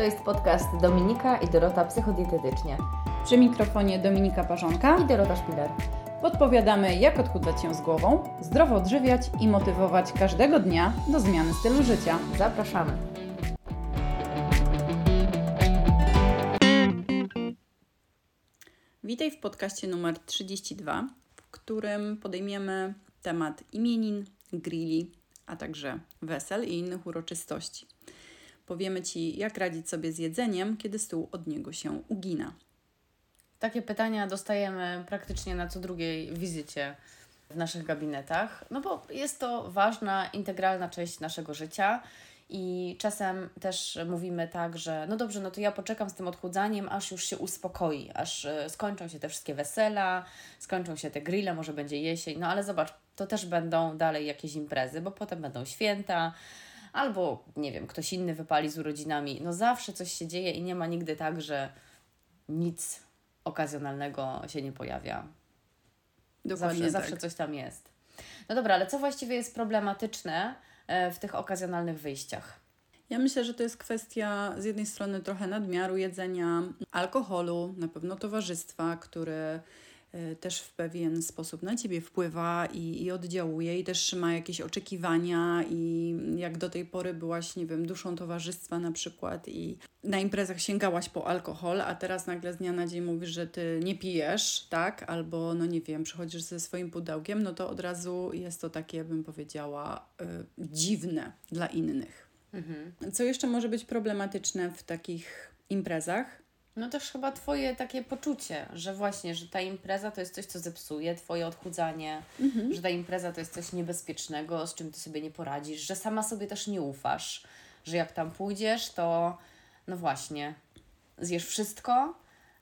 To jest podcast Dominika i Dorota Psychodietetycznie. Przy mikrofonie Dominika Parzonka i Dorota Szpiler. Podpowiadamy, jak odchudzać się z głową, zdrowo odżywiać i motywować każdego dnia do zmiany stylu życia. Zapraszamy. Witaj w podcaście numer 32, w którym podejmiemy temat imienin, grilli, a także wesel i innych uroczystości. Powiemy Ci, jak radzić sobie z jedzeniem, kiedy stół od niego się ugina. Takie pytania dostajemy praktycznie na co drugiej wizycie w naszych gabinetach, no bo jest to ważna, integralna część naszego życia. I czasem też mówimy tak, że no dobrze, no to ja poczekam z tym odchudzaniem, aż już się uspokoi, aż e, skończą się te wszystkie wesela, skończą się te grille, może będzie jesień, no ale zobacz, to też będą dalej jakieś imprezy, bo potem będą święta, albo nie wiem, ktoś inny wypali z urodzinami. No zawsze coś się dzieje i nie ma nigdy tak, że nic okazjonalnego się nie pojawia. Dokładnie zawsze, tak. zawsze coś tam jest. No dobra, ale co właściwie jest problematyczne e, w tych okazjonalnych wyjściach? Ja myślę, że to jest kwestia z jednej strony trochę nadmiaru jedzenia, alkoholu, na pewno towarzystwa, które też w pewien sposób na ciebie wpływa i, i oddziałuje, i też ma jakieś oczekiwania, i jak do tej pory byłaś, nie wiem, duszą towarzystwa na przykład, i na imprezach sięgałaś po alkohol, a teraz nagle z dnia na dzień mówisz, że ty nie pijesz, tak? Albo, no nie wiem, przychodzisz ze swoim pudełkiem, no to od razu jest to takie, bym powiedziała, y, dziwne dla innych. Mhm. Co jeszcze może być problematyczne w takich imprezach? No też chyba Twoje takie poczucie, że właśnie, że ta impreza to jest coś, co zepsuje Twoje odchudzanie, mhm. że ta impreza to jest coś niebezpiecznego, z czym Ty sobie nie poradzisz, że sama sobie też nie ufasz, że jak tam pójdziesz, to no właśnie, zjesz wszystko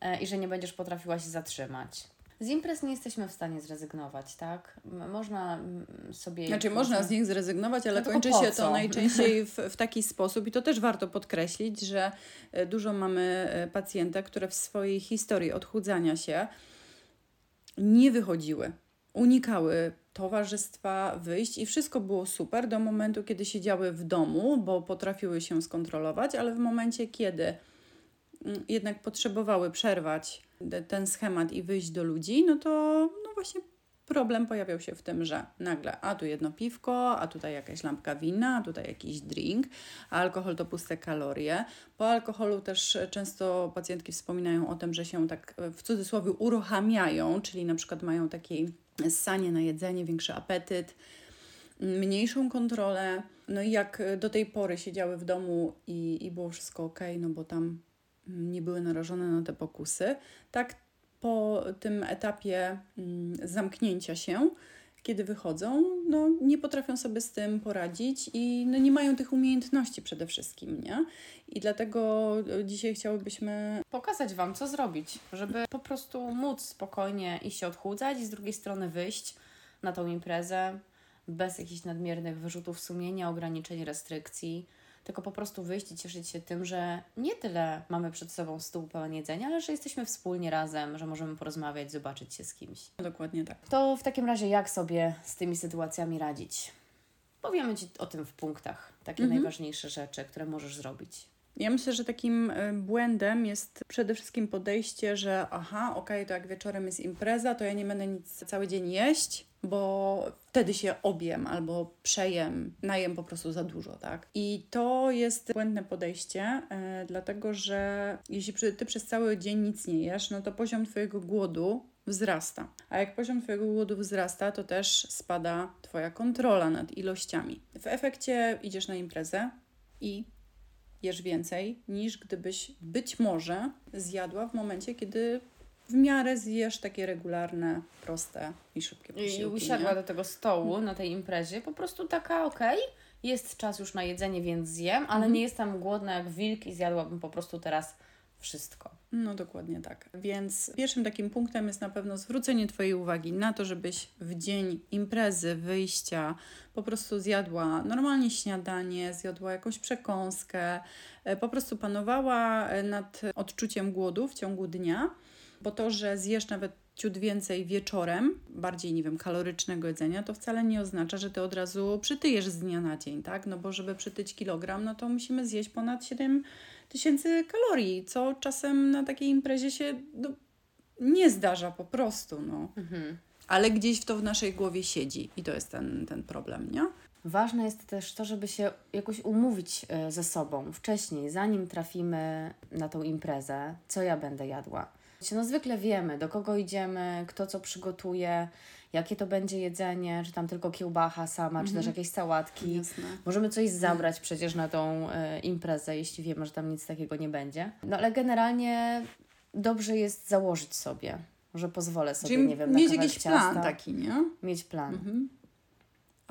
e, i że nie będziesz potrafiła się zatrzymać. Z imprez nie jesteśmy w stanie zrezygnować, tak? Można sobie. Znaczy, można z nich zrezygnować, ale no kończy się to najczęściej w, w taki sposób, i to też warto podkreślić, że e, dużo mamy e, pacjentek, które w swojej historii odchudzania się nie wychodziły, unikały towarzystwa, wyjść i wszystko było super do momentu, kiedy siedziały w domu, bo potrafiły się skontrolować, ale w momencie, kiedy jednak potrzebowały przerwać ten schemat i wyjść do ludzi, no to no właśnie problem pojawiał się w tym, że nagle, a tu jedno piwko, a tutaj jakaś lampka wina, a tutaj jakiś drink, a alkohol to puste kalorie. Po alkoholu też często pacjentki wspominają o tym, że się tak w cudzysłowie uruchamiają, czyli na przykład mają takie ssanie na jedzenie, większy apetyt, mniejszą kontrolę. No i jak do tej pory siedziały w domu i, i było wszystko ok, no bo tam nie były narażone na te pokusy. Tak po tym etapie mm, zamknięcia się, kiedy wychodzą, no, nie potrafią sobie z tym poradzić i no, nie mają tych umiejętności przede wszystkim, nie? I dlatego e, dzisiaj chciałybyśmy pokazać Wam, co zrobić, żeby po prostu móc spokojnie iść się odchudzać i z drugiej strony wyjść na tą imprezę bez jakichś nadmiernych wyrzutów sumienia, ograniczeń, restrykcji tylko po prostu wyjść i cieszyć się tym, że nie tyle mamy przed sobą stół pełen jedzenia, ale że jesteśmy wspólnie razem, że możemy porozmawiać, zobaczyć się z kimś. Dokładnie tak. To w takim razie jak sobie z tymi sytuacjami radzić? Powiemy Ci o tym w punktach, takie mhm. najważniejsze rzeczy, które możesz zrobić. Ja myślę, że takim e, błędem jest przede wszystkim podejście, że aha, okej, okay, to jak wieczorem jest impreza, to ja nie będę nic cały dzień jeść, bo wtedy się objem albo przejem, najem po prostu za dużo, tak? I to jest błędne podejście, yy, dlatego że jeśli ty przez cały dzień nic nie jesz, no to poziom Twojego głodu wzrasta. A jak poziom Twojego głodu wzrasta, to też spada Twoja kontrola nad ilościami. W efekcie idziesz na imprezę i jesz więcej niż gdybyś być może zjadła w momencie, kiedy w miarę zjesz takie regularne, proste i szybkie posiłki. I usiadła nie? do tego stołu na tej imprezie, po prostu taka okej, okay, jest czas już na jedzenie, więc zjem, ale mhm. nie jestem głodna jak wilk i zjadłabym po prostu teraz wszystko. No dokładnie tak. Więc pierwszym takim punktem jest na pewno zwrócenie Twojej uwagi na to, żebyś w dzień imprezy, wyjścia po prostu zjadła normalnie śniadanie, zjadła jakąś przekąskę, e, po prostu panowała e, nad odczuciem głodu w ciągu dnia, bo to, że zjesz nawet ciut więcej wieczorem, bardziej, nie wiem, kalorycznego jedzenia, to wcale nie oznacza, że ty od razu przytyjesz z dnia na dzień, tak? No bo żeby przytyć kilogram, no to musimy zjeść ponad 7 tysięcy kalorii, co czasem na takiej imprezie się no, nie zdarza po prostu. No. Mhm. Ale gdzieś w to w naszej głowie siedzi i to jest ten, ten problem, nie? Ważne jest też to, żeby się jakoś umówić e, ze sobą wcześniej, zanim trafimy na tą imprezę, co ja będę jadła. No zwykle wiemy, do kogo idziemy, kto co przygotuje, jakie to będzie jedzenie, czy tam tylko kiełbacha sama, czy też mhm. jakieś sałatki. Jasne. Możemy coś zabrać przecież na tą e, imprezę, jeśli wiemy, że tam nic takiego nie będzie. No ale generalnie dobrze jest założyć sobie, że pozwolę sobie, Czyli nie wiem, mieć jakiś ciasta, plan taki, nie? Mieć plan. Mhm.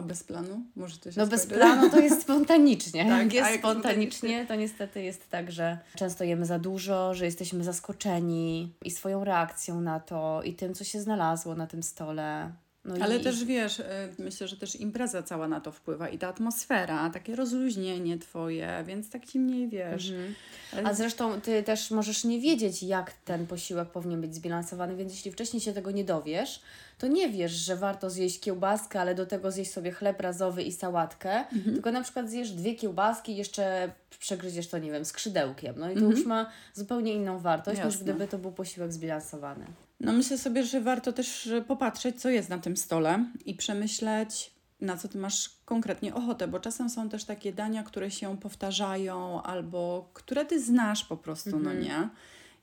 A bez planu? Może to się No bez planu to jest spontanicznie. tak, jak jest spontanicznie, to niestety jest tak, że często jemy za dużo, że jesteśmy zaskoczeni i swoją reakcją na to, i tym, co się znalazło na tym stole. No Ale i... też wiesz, y, myślę, że też impreza cała na to wpływa i ta atmosfera, takie rozluźnienie twoje, więc tak ci mniej wiesz. Mhm. A zresztą ty też możesz nie wiedzieć, jak ten posiłek powinien być zbilansowany, więc jeśli wcześniej się tego nie dowiesz, to nie wiesz, że warto zjeść kiełbaskę, ale do tego zjeść sobie chleb razowy i sałatkę, mhm. tylko na przykład zjesz dwie kiełbaski, jeszcze przegryziesz to, nie wiem, skrzydełkiem. No i to mhm. już ma zupełnie inną wartość, Jasne. niż gdyby to był posiłek zbilansowany. No myślę sobie, że warto też popatrzeć, co jest na tym stole i przemyśleć, na co ty masz konkretnie ochotę, bo czasem są też takie dania, które się powtarzają albo które ty znasz po prostu, no mhm. no nie?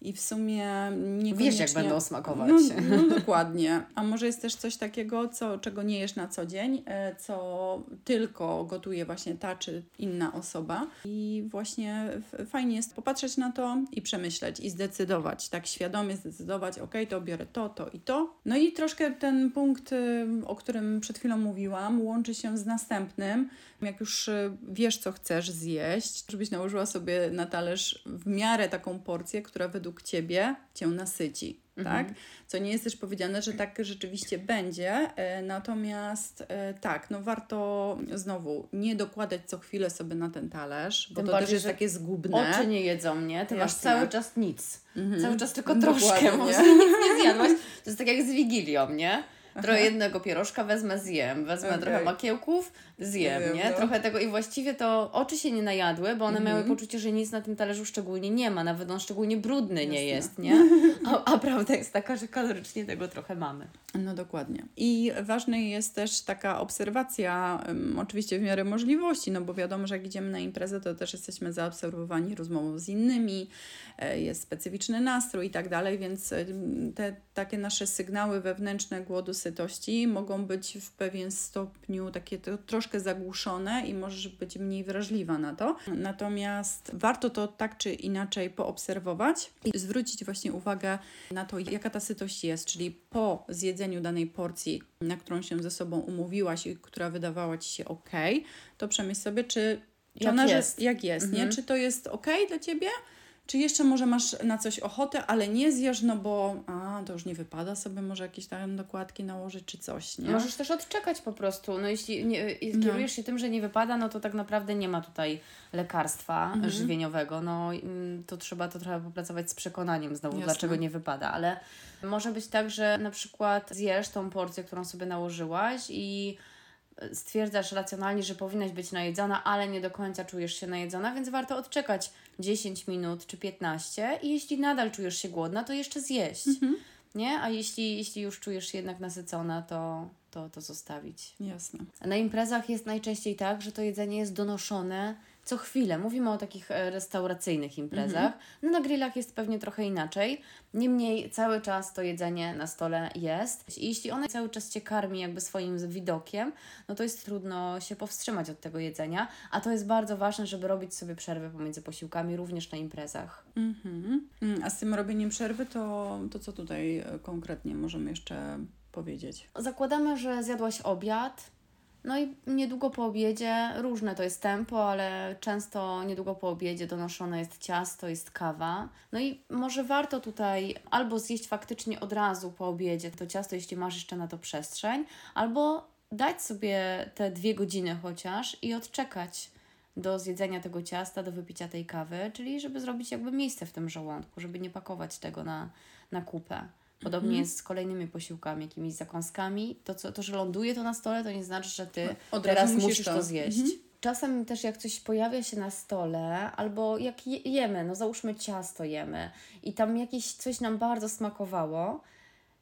I w sumie niekoniecznie... Wiesz, jak będą smakować. No, no, dokładnie. A może jest też coś takiego, co, czego nie jesz na co dzień, e, co tylko gotuje właśnie ta czy inna osoba. I właśnie fajnie jest popatrzeć na to i przemyśleć i zdecydować, tak świadomie zdecydować, ok, to biorę to, to i to. No i troszkę ten punkt, y, o którym przed chwilą mówiłam, łączy się z następnym. Jak już y, wiesz, co chcesz zjeść, żebyś nałożyła sobie na talerz w miarę taką porcję, która według według ciebie cię nasyci. Mhm. Tak? Co nie jest też powiedziane, że tak rzeczywiście będzie. E, natomiast e, tak, no warto znowu nie dokładać co chwilę sobie na ten talerz, bo Tym to bardziej, też jest takie zgubne. Oczy nie jedzą, nie? Ty Jasne. masz cały czas nic. Mhm. Cały czas tylko troszkę. Może nic nie zjadłaś. To jest tak jak z Wigilią, nie? Trochę jednego pierożka wezmę, zjem. Wezmę okay. trochę makiełków, zjem, nie? No. Trochę tego i właściwie to oczy się nie najadły, bo one miały mhm. poczucie, że nic na tym talerzu szczególnie nie ma. Nawet on szczególnie brudny Jasne. nie jest, nie? A, a prawda jest taka, że kalorycznie tego trochę mamy. No dokładnie. I ważna jest też taka obserwacja, um, oczywiście w miarę możliwości, no bo wiadomo, że jak idziemy na imprezę, to też jesteśmy zaobserwowani rozmową z innymi, e, jest specyficzny nastrój i tak dalej, więc te takie nasze sygnały wewnętrzne głodu, sytości mogą być w pewien stopniu takie to, troszkę zagłuszone i możesz być mniej wrażliwa na to. Natomiast warto to tak czy inaczej poobserwować i zwrócić właśnie uwagę na to, jaka ta sytość jest, czyli po zjedzeniu danej porcji, na którą się ze sobą umówiłaś i która wydawała ci się ok, to przemyśl sobie, czy, jak ona, jest, jak jest mhm. nie? Czy to jest ok dla ciebie? Czy jeszcze może masz na coś ochotę, ale nie zjesz, no bo a, to już nie wypada sobie może jakieś tam dokładki nałożyć czy coś, nie? Możesz też odczekać po prostu. No jeśli nie, kierujesz no. się tym, że nie wypada, no to tak naprawdę nie ma tutaj lekarstwa mhm. żywieniowego. No mm, to trzeba to trochę popracować z przekonaniem znowu, Jasne. dlaczego nie wypada, ale może być tak, że na przykład zjesz tą porcję, którą sobie nałożyłaś i stwierdzasz racjonalnie, że powinnaś być najedzona, ale nie do końca czujesz się najedzona, więc warto odczekać 10 minut czy 15 i jeśli nadal czujesz się głodna, to jeszcze zjeść. Mhm. Nie? A jeśli, jeśli już czujesz się jednak nasycona, to, to, to zostawić. Jasne. Na imprezach jest najczęściej tak, że to jedzenie jest donoszone co chwilę. Mówimy o takich e, restauracyjnych imprezach. Mhm. No na grillach jest pewnie trochę inaczej. Niemniej cały czas to jedzenie na stole jest. I jeśli ona cały czas Cię karmi jakby swoim widokiem, no to jest trudno się powstrzymać od tego jedzenia. A to jest bardzo ważne, żeby robić sobie przerwę pomiędzy posiłkami, również na imprezach. Mhm. Mm, a z tym robieniem przerwy, to, to co tutaj e, konkretnie możemy jeszcze powiedzieć? Zakładamy, że zjadłaś obiad, no i niedługo po obiedzie, różne to jest tempo, ale często niedługo po obiedzie donoszone jest ciasto, jest kawa. No i może warto tutaj albo zjeść faktycznie od razu po obiedzie to ciasto, jeśli masz jeszcze na to przestrzeń, albo dać sobie te dwie godziny chociaż i odczekać do zjedzenia tego ciasta, do wypicia tej kawy, czyli żeby zrobić jakby miejsce w tym żołądku, żeby nie pakować tego na, na kupę. Podobnie mhm. jest z kolejnymi posiłkami, jakimiś zakąskami. To, co, to, że ląduje to na stole, to nie znaczy, że ty Od teraz musisz to, to zjeść. Mhm. czasem też jak coś pojawia się na stole, albo jak jemy, no załóżmy ciasto jemy i tam jakieś coś nam bardzo smakowało,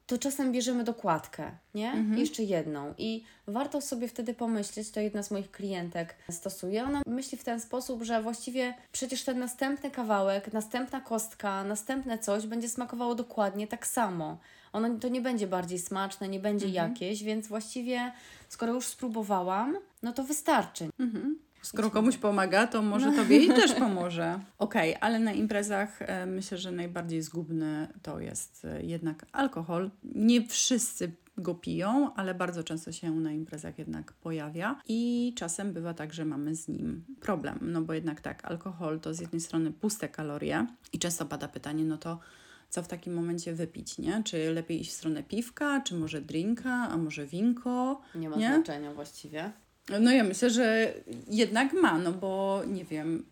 to czasem bierzemy dokładkę, nie? Mhm. Jeszcze jedną. I warto sobie wtedy pomyśleć, to jedna z moich klientek stosuje, ona myśli w ten sposób, że właściwie przecież ten następny kawałek, następna kostka, następne coś będzie smakowało dokładnie tak samo. Ono to nie będzie bardziej smaczne, nie będzie mhm. jakieś, więc właściwie skoro już spróbowałam, no to wystarczy. Mhm. Skoro komuś pomaga, to może no. tobie i też pomoże. Okej, okay, ale na imprezach e, myślę, że najbardziej zgubny to jest e, jednak alkohol. Nie wszyscy go piją, ale bardzo często się na imprezach jednak pojawia i czasem bywa tak, że mamy z nim problem. No bo jednak tak, alkohol to z jednej strony puste kalorie i często pada pytanie, no to co w takim momencie wypić, nie? Czy lepiej iść w stronę piwka, czy może drinka, a może winko? Nie ma nie? znaczenia właściwie. No ja myślę, że jednak ma, no bo nie wiem,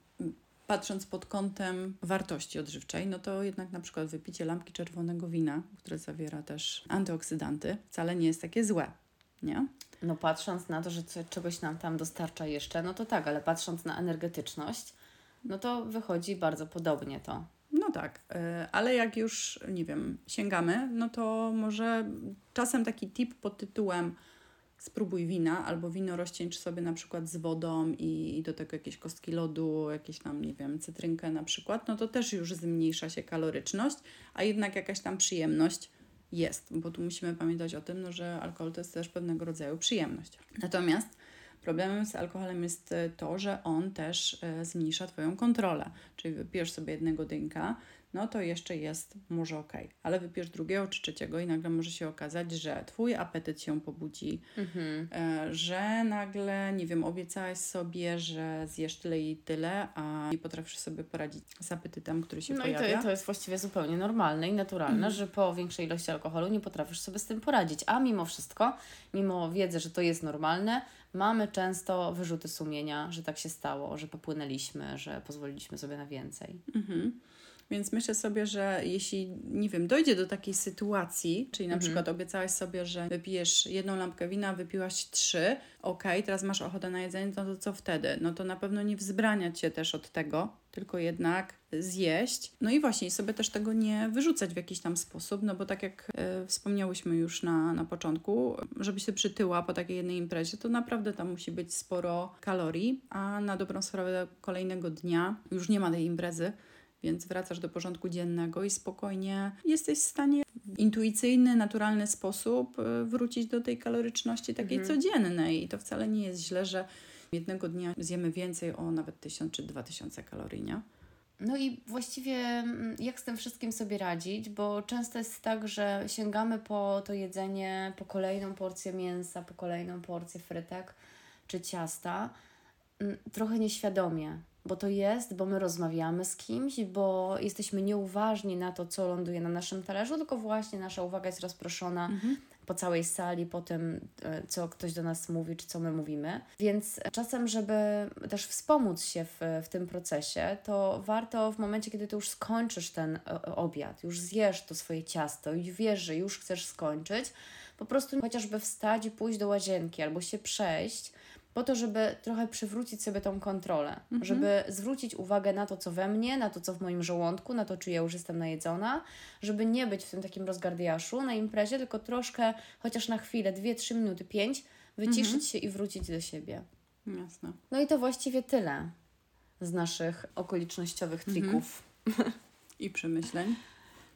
patrząc pod kątem wartości odżywczej, no to jednak na przykład wypicie lampki czerwonego wina, które zawiera też antyoksydanty, wcale nie jest takie złe, nie? No patrząc na to, że czegoś nam tam dostarcza jeszcze, no to tak, ale patrząc na energetyczność, no to wychodzi bardzo podobnie to. No tak, y, ale jak już, nie wiem, sięgamy, no to może czasem taki tip pod tytułem spróbuj wina albo wino rozcieńcz sobie na przykład z wodą i, i do tego jakieś kostki lodu, jakieś tam, nie wiem, cytrynkę na przykład, no to też już zmniejsza się kaloryczność, a jednak jakaś tam przyjemność jest, bo tu musimy pamiętać o tym, no, że alkohol to jest też pewnego rodzaju przyjemność. Natomiast Problemem z alkoholem jest to, że on też e, zmniejsza Twoją kontrolę. Czyli wypijesz sobie jednego dynka, no to jeszcze jest może ok, ale wypijesz drugiego czy trzeciego i nagle może się okazać, że Twój apetyt się pobudzi, mhm. E, że nagle, nie wiem, obiecałaś sobie, że zjesz tyle i tyle, a nie potrafisz sobie poradzić z apetytem, który się no pojawia. No i to, to jest właściwie zupełnie normalne i naturalne, mhm. że po większej ilości alkoholu nie potrafisz sobie z tym poradzić, a mimo wszystko, mimo wiedzy, że to jest normalne, mamy często wyrzuty sumienia, że tak się stało, że popłynęliśmy, że pozwoliliśmy sobie na więcej. Mhm. Więc myślę sobie, że jeśli, nie wiem, dojdzie do takiej sytuacji, czyli na mhm. przykład obiecałaś sobie, że wypijesz jedną lampkę wina, wypiłaś trzy, ok, teraz masz ochotę na jedzenie, to, to co wtedy? No to na pewno nie wzbraniać się też od tego, tylko jednak zjeść. No i właśnie sobie też tego nie wyrzucać w jakiś tam sposób, no bo tak jak e, wspomniałyśmy już na, na początku, żeby się przytyła po takiej jednej imprezie, to naprawdę tam musi być sporo kalorii, a na dobrą sprawę kolejnego dnia już nie ma tej imprezy, więc wracasz do porządku dziennego i spokojnie jesteś w stanie w intuicyjny, naturalny sposób e, wrócić do tej kaloryczności takiej mhm. codziennej. I to wcale nie jest źle, że jednego dnia zjemy więcej o nawet 1000 czy 2000 kalorii, nie? No i właściwie mm, jak z tym wszystkim sobie radzić, bo często jest tak, że sięgamy po to jedzenie, po kolejną porcję mięsa, po kolejną porcję frytek czy ciasta, trochę nieświadomie bo to jest, bo my rozmawiamy z kimś, bo jesteśmy nieuważni na to, co ląduje na naszym talerzu, tylko właśnie nasza uwaga jest rozproszona mhm. po całej sali, po tym, e, co ktoś do nas mówi, czy co my mówimy. Więc czasem, żeby też wspomóc się w, w tym procesie, to warto w momencie, kiedy ty już skończysz ten e, obiad, już zjesz to swoje ciasto i wiesz, że już chcesz skończyć, po prostu chociażby wstać i pójść do łazienki albo się przejść po to, żeby trochę przywrócić sobie tą kontrolę, mhm. żeby zwrócić uwagę na to, co we mnie, na to, co w moim żołądku, na to, czy ja już jestem najedzona, żeby nie być w tym takim rozgardiaszu na imprezie, tylko troszkę, chociaż na chwilę, dwie, trzy minuty, pięć, wyciszyć mhm. się i wrócić do siebie. Jasne. No i to właściwie tyle z naszych okolicznościowych mhm. trików. Mhm. I przemyśleń.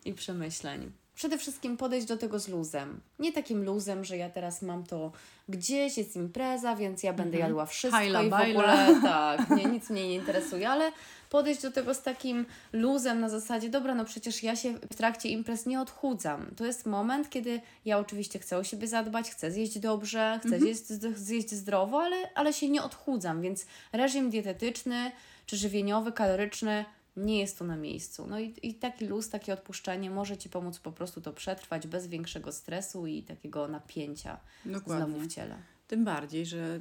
I przemyśleń przede wszystkim podejść do tego z luzem. Nie takim luzem, że ja teraz mam to gdzieś, jest impreza, więc ja będę mhm. jadła wszystko Hajla, i w ogóle tak, nie, nic mnie nie interesuje, ale podejść do tego z takim luzem na zasadzie, dobra, no przecież ja się w trakcie imprez nie odchudzam. To jest moment, kiedy ja oczywiście chcę o siebie zadbać, chcę zjeść dobrze, chcę mhm. zjeść, zjeść zdrowo, ale, ale się nie odchudzam, więc reżim dietetyczny czy żywieniowy, kaloryczny nie jest to na miejscu. No i, i taki luz, takie odpuszczenie może Ci pomóc po prostu to przetrwać bez większego stresu i takiego napięcia Dokładnie. znowu w ciele. Tym bardziej, że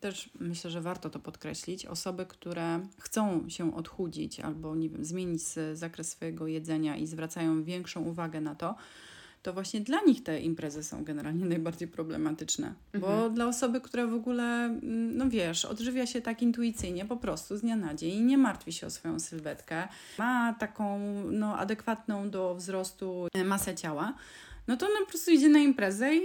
też myślę, że warto to podkreślić. Osoby, które chcą się odchudzić albo nie wiem, zmienić zakres swojego jedzenia i zwracają większą uwagę na to, to właśnie dla nich te imprezy są generalnie najbardziej problematyczne. Mhm. Bo dla osoby, która w ogóle, mm, no wiesz, odżywia się tak intuicyjnie po prostu z dnia na dzień i nie martwi się o swoją sylwetkę, ma taką no, adekwatną do wzrostu e, masę ciała, no to ona po prostu idzie na imprezę i,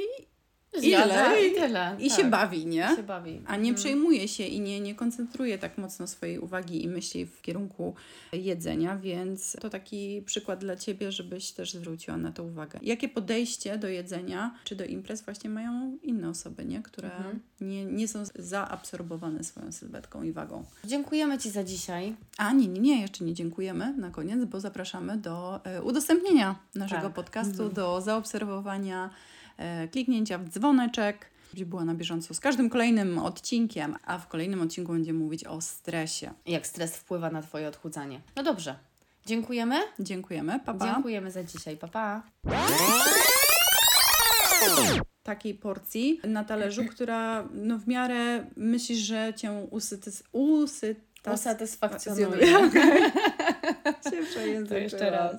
Zjada i, i tyle. I tak. się bawi, nie? się bawi. A nie mhm. przejmuje się i nie, nie koncentruje tak mocno swojej uwagi i myśli w kierunku jedzenia, więc to taki przykład dla Ciebie, żebyś też zwróciła na to uwagę. Jakie podejście do jedzenia czy do imprez właśnie mają inne osoby, nie? które mhm. nie, nie są zaabsorbowane swoją sylwetką i wagą. Dziękujemy Ci za dzisiaj. A nie, nie, nie, jeszcze nie dziękujemy na koniec, bo zapraszamy do e, udostępnienia naszego tak. podcastu, mhm. do zaobserwowania kliknięcia w dzwoneczek, żeby była na bieżąco z każdym kolejnym odcinkiem, a w kolejnym odcinku będziemy mówić o stresie. Jak stres wpływa na Twoje odchudzanie. No dobrze. Dziękujemy. Dziękujemy. Papa. Dziękujemy za dzisiaj. Papa. Takiej porcji na talerzu, która no w miarę myślisz, że cię usytys, usytas... usatysfakcjonuje. Okay. się jeszcze raz.